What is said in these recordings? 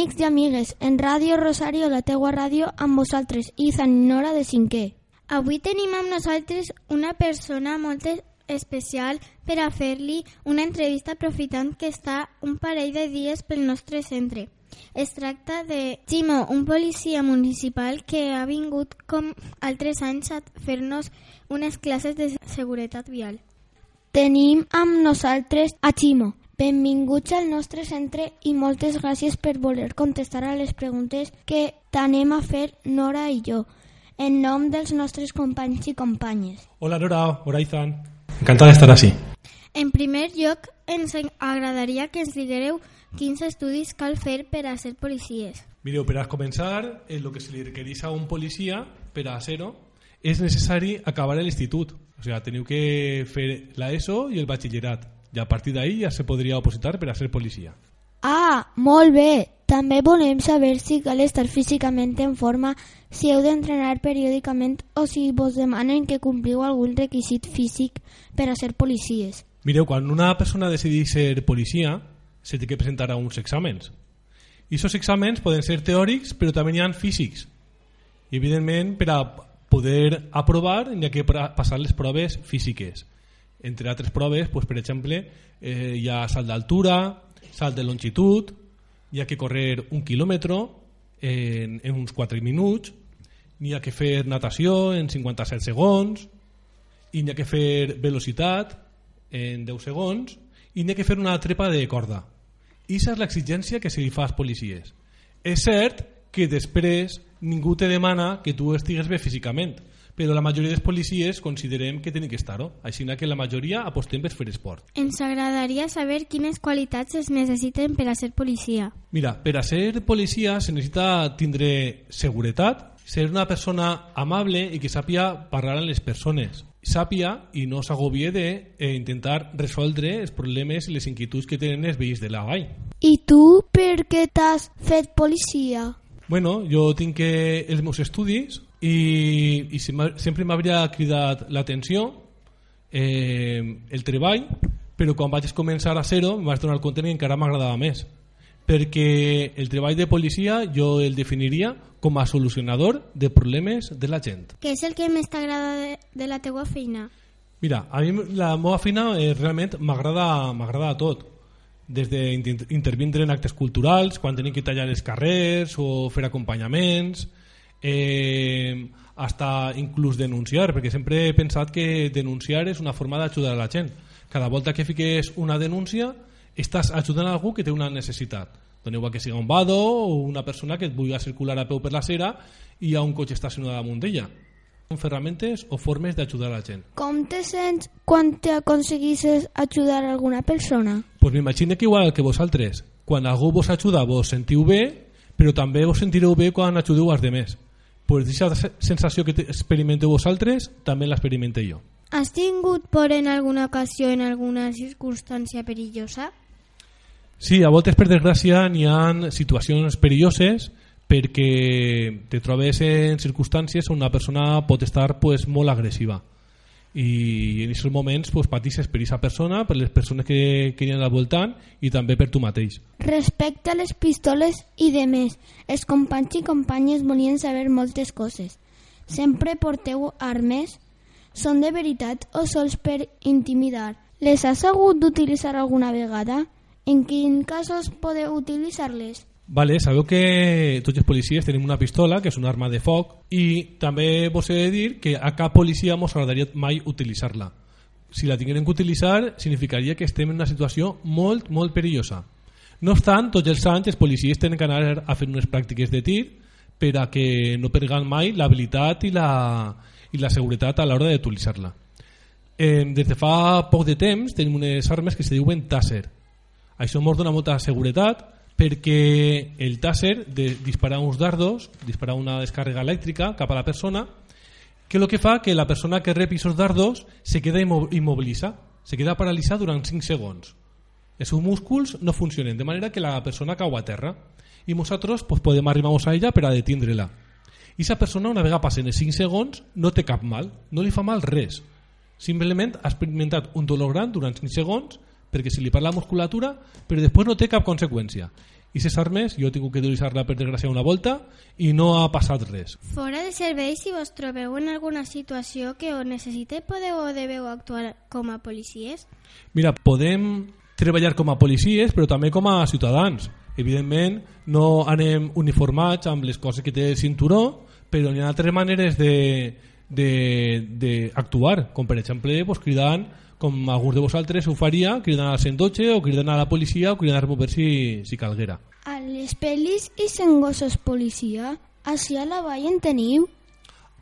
amics i amigues, en Ràdio Rosario, la teua ràdio, amb vosaltres, i Nora de cinquè. Avui tenim amb nosaltres una persona molt especial per a fer-li una entrevista aprofitant que està un parell de dies pel nostre centre. Es tracta de Ximo, un policia municipal que ha vingut com altres anys a fer-nos unes classes de seguretat vial. Tenim amb nosaltres a Ximo. Benvinguts al nostre centre i moltes gràcies per voler contestar a les preguntes que t'anem a fer Nora i jo, en nom dels nostres companys i companyes. Hola Nora, hola Izan. Encantada d'estar així. En primer lloc, ens agradaria que ens diguereu quins estudis cal fer per a ser policies. Mireu, per a començar, el que se li requereix a un policia per a ser-ho és necessari acabar l'institut. O sigui, teniu que fer l'ESO i el batxillerat i a partir d'ahí ja se podria opositar per a ser policia. Ah, molt bé! També volem saber si cal estar físicament en forma, si heu d'entrenar periòdicament o si vos demanen que compliu algun requisit físic per a ser policies. Mireu, quan una persona decideix ser policia, se té que presentar a uns exàmens. I aquests exàmens poden ser teòrics, però també hi ha físics. I, evidentment, per a poder aprovar, hi ha que passar les proves físiques entre altres proves, pues, per exemple, eh, hi ha salt d'altura, salt de longitud, hi ha que correr un quilòmetre en, en uns 4 minuts, n'hi ha que fer natació en 57 segons, i n'hi ha que fer velocitat en 10 segons, i n'hi ha que fer una trepa de corda. I és l'exigència que se li fa als policies. És cert que després ningú te demana que tu estigues bé físicament, però la majoria dels policies considerem que tenen que estar-ho, així que la majoria apostem per fer esport. Ens agradaria saber quines qualitats es necessiten per a ser policia. Mira, per a ser policia se necessita tindre seguretat, ser una persona amable i que sàpia parlar amb les persones, sàpia i no s'agobie d'intentar eh, resoldre els problemes i les inquietuds que tenen els veïns de la vall. I tu per què t'has fet policia? Bueno, jo tinc que els meus estudis i, i sempre m'hauria cridat l'atenció eh, el treball però quan vaig començar a ser-ho em vaig donar compte que encara m'agradava més perquè el treball de policia jo el definiria com a solucionador de problemes de la gent. Què és el que més t'agrada de, de la teua feina? Mira, a mi la meva feina eh, realment m'agrada tot des d'intervindre en actes culturals quan tenim que tallar els carrers o fer acompanyaments eh, hasta inclús denunciar, perquè sempre he pensat que denunciar és una forma d'ajudar a la gent. Cada volta que fiques una denúncia estàs ajudant a algú que té una necessitat. Doneu que siga un vado o una persona que et vulgui circular a peu per la cera i ha un cotxe estacionat damunt d'ella. Són ferramentes o formes d'ajudar la gent. Com te sents quan te aconseguisses ajudar alguna persona? Pues m'imagino que igual que vosaltres. Quan algú vos ajuda vos sentiu bé, però també vos sentireu bé quan ajudeu als demés pues aquesta sensació que experimenteu vosaltres també l'experimente jo. Has tingut por en alguna ocasió, en alguna circumstància perillosa? Sí, a voltes, per desgràcia, n'hi ha situacions perilloses perquè te trobes en circumstàncies on una persona pot estar pues, molt agressiva i en aquests moments pues, patisses per aquesta persona, per les persones que, que hi al voltant i també per tu mateix. Respecte a les pistoles i de més, els companys i companyes volien saber moltes coses. Sempre porteu armes? Són de veritat o sols per intimidar? Les has hagut d'utilitzar alguna vegada? En quins casos podeu utilitzar-les? Vale, sabeu que tots els policies tenim una pistola, que és una arma de foc, i també vos he de dir que a cap policia mos agradaria mai utilitzar-la. Si la tinguem que utilitzar, significaria que estem en una situació molt, molt perillosa. No obstant, tots els anys els policies tenen que anar a fer unes pràctiques de tir per a que no perdran mai l'habilitat i, la, i la seguretat a l'hora d'utilitzar-la. Eh, des de fa poc de temps tenim unes armes que se diuen Taser. Això ens dona molta seguretat, perquè el tàser de disparar uns dardos, disparar una descàrrega elèctrica cap a la persona, que el que fa que la persona que rep aquests dardos se queda immobilitza, se queda paralitzada durant 5 segons. Els seus músculs no funcionen, de manera que la persona cau a terra i nosaltres pues, podem arribar a ella per a detindre-la. I aquesta persona, una vegada passen els 5 segons, no té cap mal, no li fa mal res. Simplement ha experimentat un dolor gran durant 5 segons perquè se li parla la musculatura, però després no té cap conseqüència. I aquestes armes jo he tingut que utilitzar-la per desgràcia una volta i no ha passat res. Fora de servei, si vos trobeu en alguna situació que ho necessite, podeu o deveu actuar com a policies? Mira, podem treballar com a policies però també com a ciutadans. Evidentment no anem uniformats amb les coses que té el cinturó, però hi ha altres maneres d'actuar, com per exemple pues, cridant com alguns de vosaltres ho faria, cridant al 112 o cridant a la policia o cridant-me per si, si calguera. A les pel·lis i sent gossos policia, així a la vall en teniu?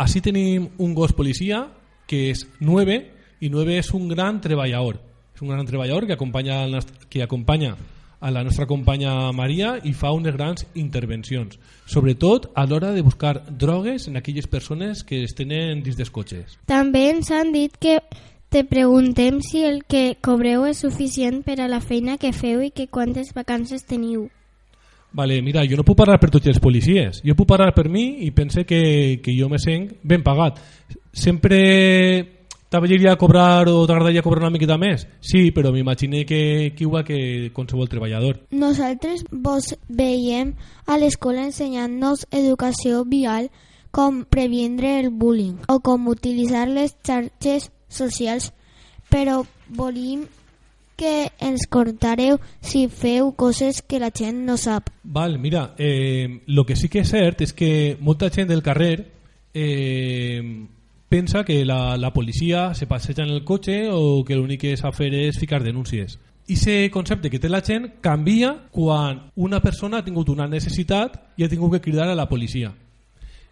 Així tenim un gos policia que és 9 i 9 és un gran treballador. És un gran treballador que acompanya, que acompanya a la nostra companya Maria i fa unes grans intervencions, sobretot a l'hora de buscar drogues en aquelles persones que es tenen dins dels cotxes. També ens han dit que te preguntem si el que cobreu és suficient per a la feina que feu i que quantes vacances teniu. Vale, mira, jo no puc parlar per tots els policies, jo puc parlar per mi i pense que, que jo me sent ben pagat. Sempre t'agradaria cobrar o t'agradaria cobrar una miqueta més? Sí, però m'imagine que, que igual que qualsevol treballador. Nosaltres vos veiem a l'escola ensenyant-nos educació vial com previndre el bullying o com utilitzar les xarxes socials, però volim que ens contareu si feu coses que la gent no sap. Val, mira, eh, lo que sí que és cert és que molta gent del carrer eh, pensa que la, la policia se passeja en el cotxe o que l'únic que sap fer és ficar denúncies. I aquest concepte que té la gent canvia quan una persona ha tingut una necessitat i ha tingut que cridar a la policia.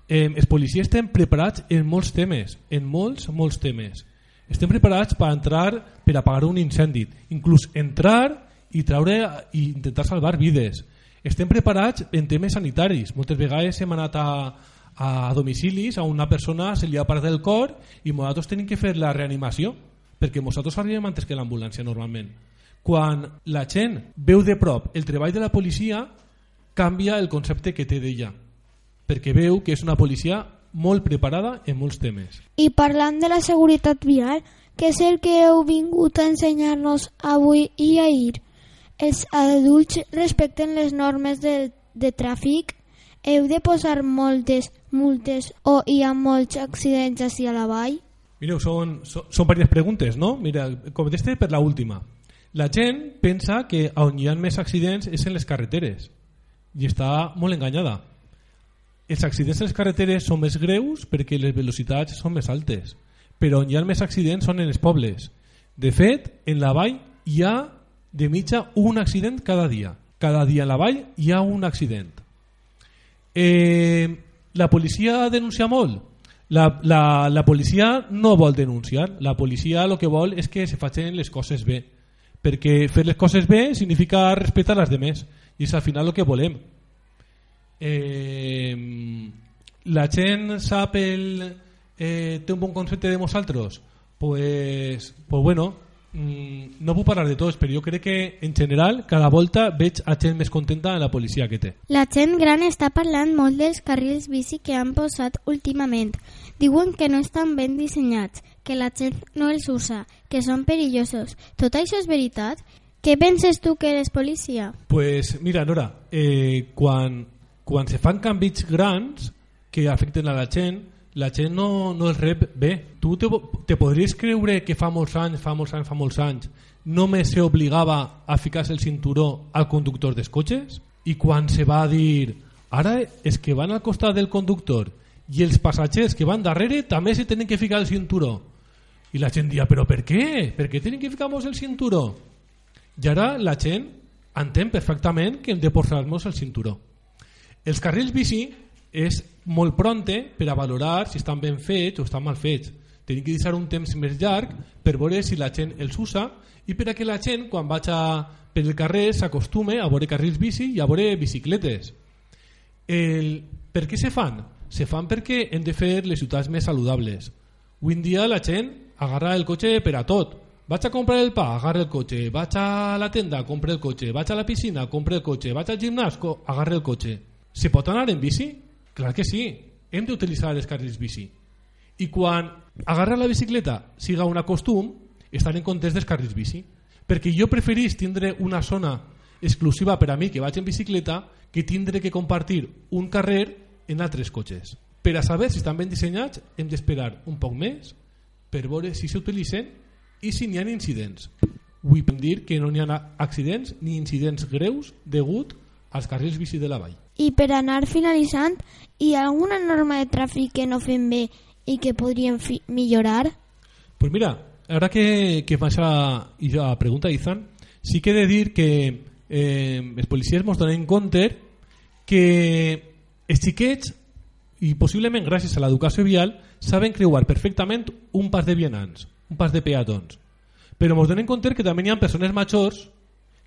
Eh, els policies estem preparats en molts temes, en molts, molts temes. Estem preparats per entrar, per apagar un incendi, inclús entrar i traure i intentar salvar vides. Estem preparats en temes sanitaris. Moltes vegades hem anat a, a domicilis, a una persona se li ha parat el cor i nosaltres tenim que fer la reanimació perquè nosaltres arribem antes que l'ambulància normalment. Quan la gent veu de prop el treball de la policia canvia el concepte que té d'ella perquè veu que és una policia molt preparada en molts temes. I parlant de la seguretat vial, què és el que heu vingut a ensenyar-nos avui i ahir? Els adults respecten les normes de, de tràfic? Heu de posar moltes multes o hi ha molts accidents així a la vall? Mireu, són, són, són diverses preguntes, no? Mira, conteste per la última. La gent pensa que on hi ha més accidents és en les carreteres i està molt enganyada els accidents a les carreteres són més greus perquè les velocitats són més altes, però on hi ha més accidents són en els pobles. De fet, en la vall hi ha de mitja un accident cada dia. Cada dia en la vall hi ha un accident. Eh, la policia denuncia molt? La, la, la policia no vol denunciar. La policia el que vol és que se facin les coses bé. Perquè fer les coses bé significa respectar les demés. I és al final el que volem eh, la gent sap el, eh, té un bon concepte de nosaltres pues, pues bueno no puc parlar de tots però jo crec que en general cada volta veig a gent més contenta en la policia que té La gent gran està parlant molt dels carrils bici que han posat últimament diuen que no estan ben dissenyats que la gent no els usa que són perillosos tot això és veritat? Què penses tu que eres policia? Pues mira, Nora, eh, quan quan se fan canvis grans que afecten a la gent, la gent no, no els rep bé. Tu te, te podries creure que fa molts anys, fa molts anys, fa molts anys, només se obligava a ficar-se el cinturó al conductor dels cotxes? I quan se va dir, ara és que van al costat del conductor i els passatgers que van darrere també se tenen que ficar el cinturó. I la gent dia, però per què? Per què tenen que ficar-nos el cinturó? I ara la gent entén perfectament que hem de posar-nos el cinturó. Els carrils bici és molt pronte per a valorar si estan ben fets o estan mal fets. Tenim que deixar un temps més llarg per veure si la gent els usa i per a que la gent quan vaig a, per el carrer s'acostume a veure carrils bici i a veure bicicletes. El, per què se fan? Se fan perquè hem de fer les ciutats més saludables. Avui dia la gent agarra el cotxe per a tot. Vaig a comprar el pa, agarra el cotxe. Vaig a la tenda, compra el cotxe. Vaig a la piscina, compra el cotxe. Vaig al gimnàs, agarra el cotxe se pot anar en bici? Clar que sí, hem d'utilitzar els carrils bici. I quan agarrar la bicicleta siga un costum, estar en comptes dels carrils bici. Perquè jo preferís tindre una zona exclusiva per a mi que vaig en bicicleta que tindré que compartir un carrer en altres cotxes. Per a saber si estan ben dissenyats hem d'esperar un poc més per veure si s'utilitzen i si n'hi ha incidents. Vull dir que no n'hi ha accidents ni incidents greus degut als carrils bici de la vall. I per anar finalitzant, hi ha alguna norma de tràfic que no fem bé i que podríem millorar? Pues mira, ara que, que fas a, a pregunta, Izan, sí que he de dir que eh, els policies ens donen compte que els xiquets i possiblement gràcies a l'educació vial saben creuar perfectament un pas de vianants, un pas de peatons. Però ens donem compte que també hi ha persones majors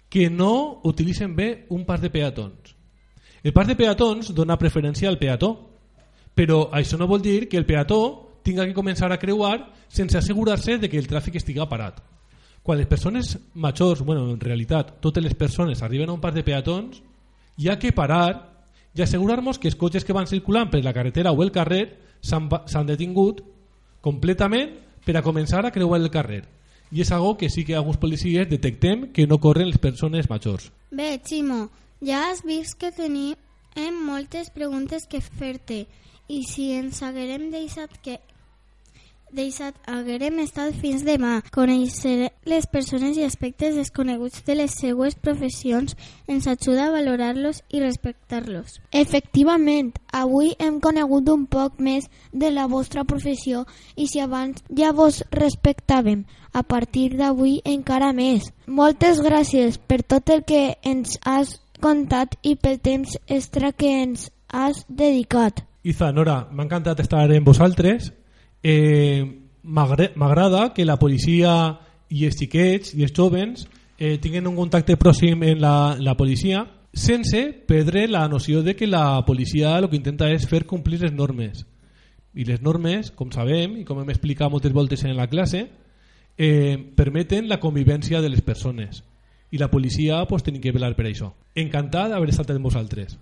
que no utilitzen bé un pas de peatons. El pas de peatons dona preferència al peató, però això no vol dir que el peató tinga que començar a creuar sense assegurar-se de que el tràfic estiga parat. Quan les persones majors, bueno, en realitat totes les persones arriben a un pas de peatons, hi ha que parar i assegurar-nos que els cotxes que van circulant per la carretera o el carrer s'han detingut completament per a començar a creuar el carrer. I és algo que sí que alguns policies detectem que no corren les persones majors. Bé, Ximo, ja has vist que tenim moltes preguntes que fer-te i si ens haguérem deixat que deixat haguérem estat fins demà. Conèixer les persones i aspectes desconeguts de les seues professions ens ajuda a valorar-los i respectar-los. Efectivament, avui hem conegut un poc més de la vostra professió i si abans ja vos respectàvem, a partir d'avui encara més. Moltes gràcies per tot el que ens has contat i pel temps extra que ens has dedicat. Iza, Nora, m'ha encantat estar amb vosaltres. Eh, m'agrada que la policia i els xiquets i els jovens eh, tinguin un contacte pròxim en la, la policia sense perdre la noció de que la policia el que intenta és fer complir les normes. I les normes, com sabem i com hem explicat moltes voltes en la classe eh, permeten la convivència de les persones i la policia pues, tenim que velar per això. Encantat d'haver estat amb vosaltres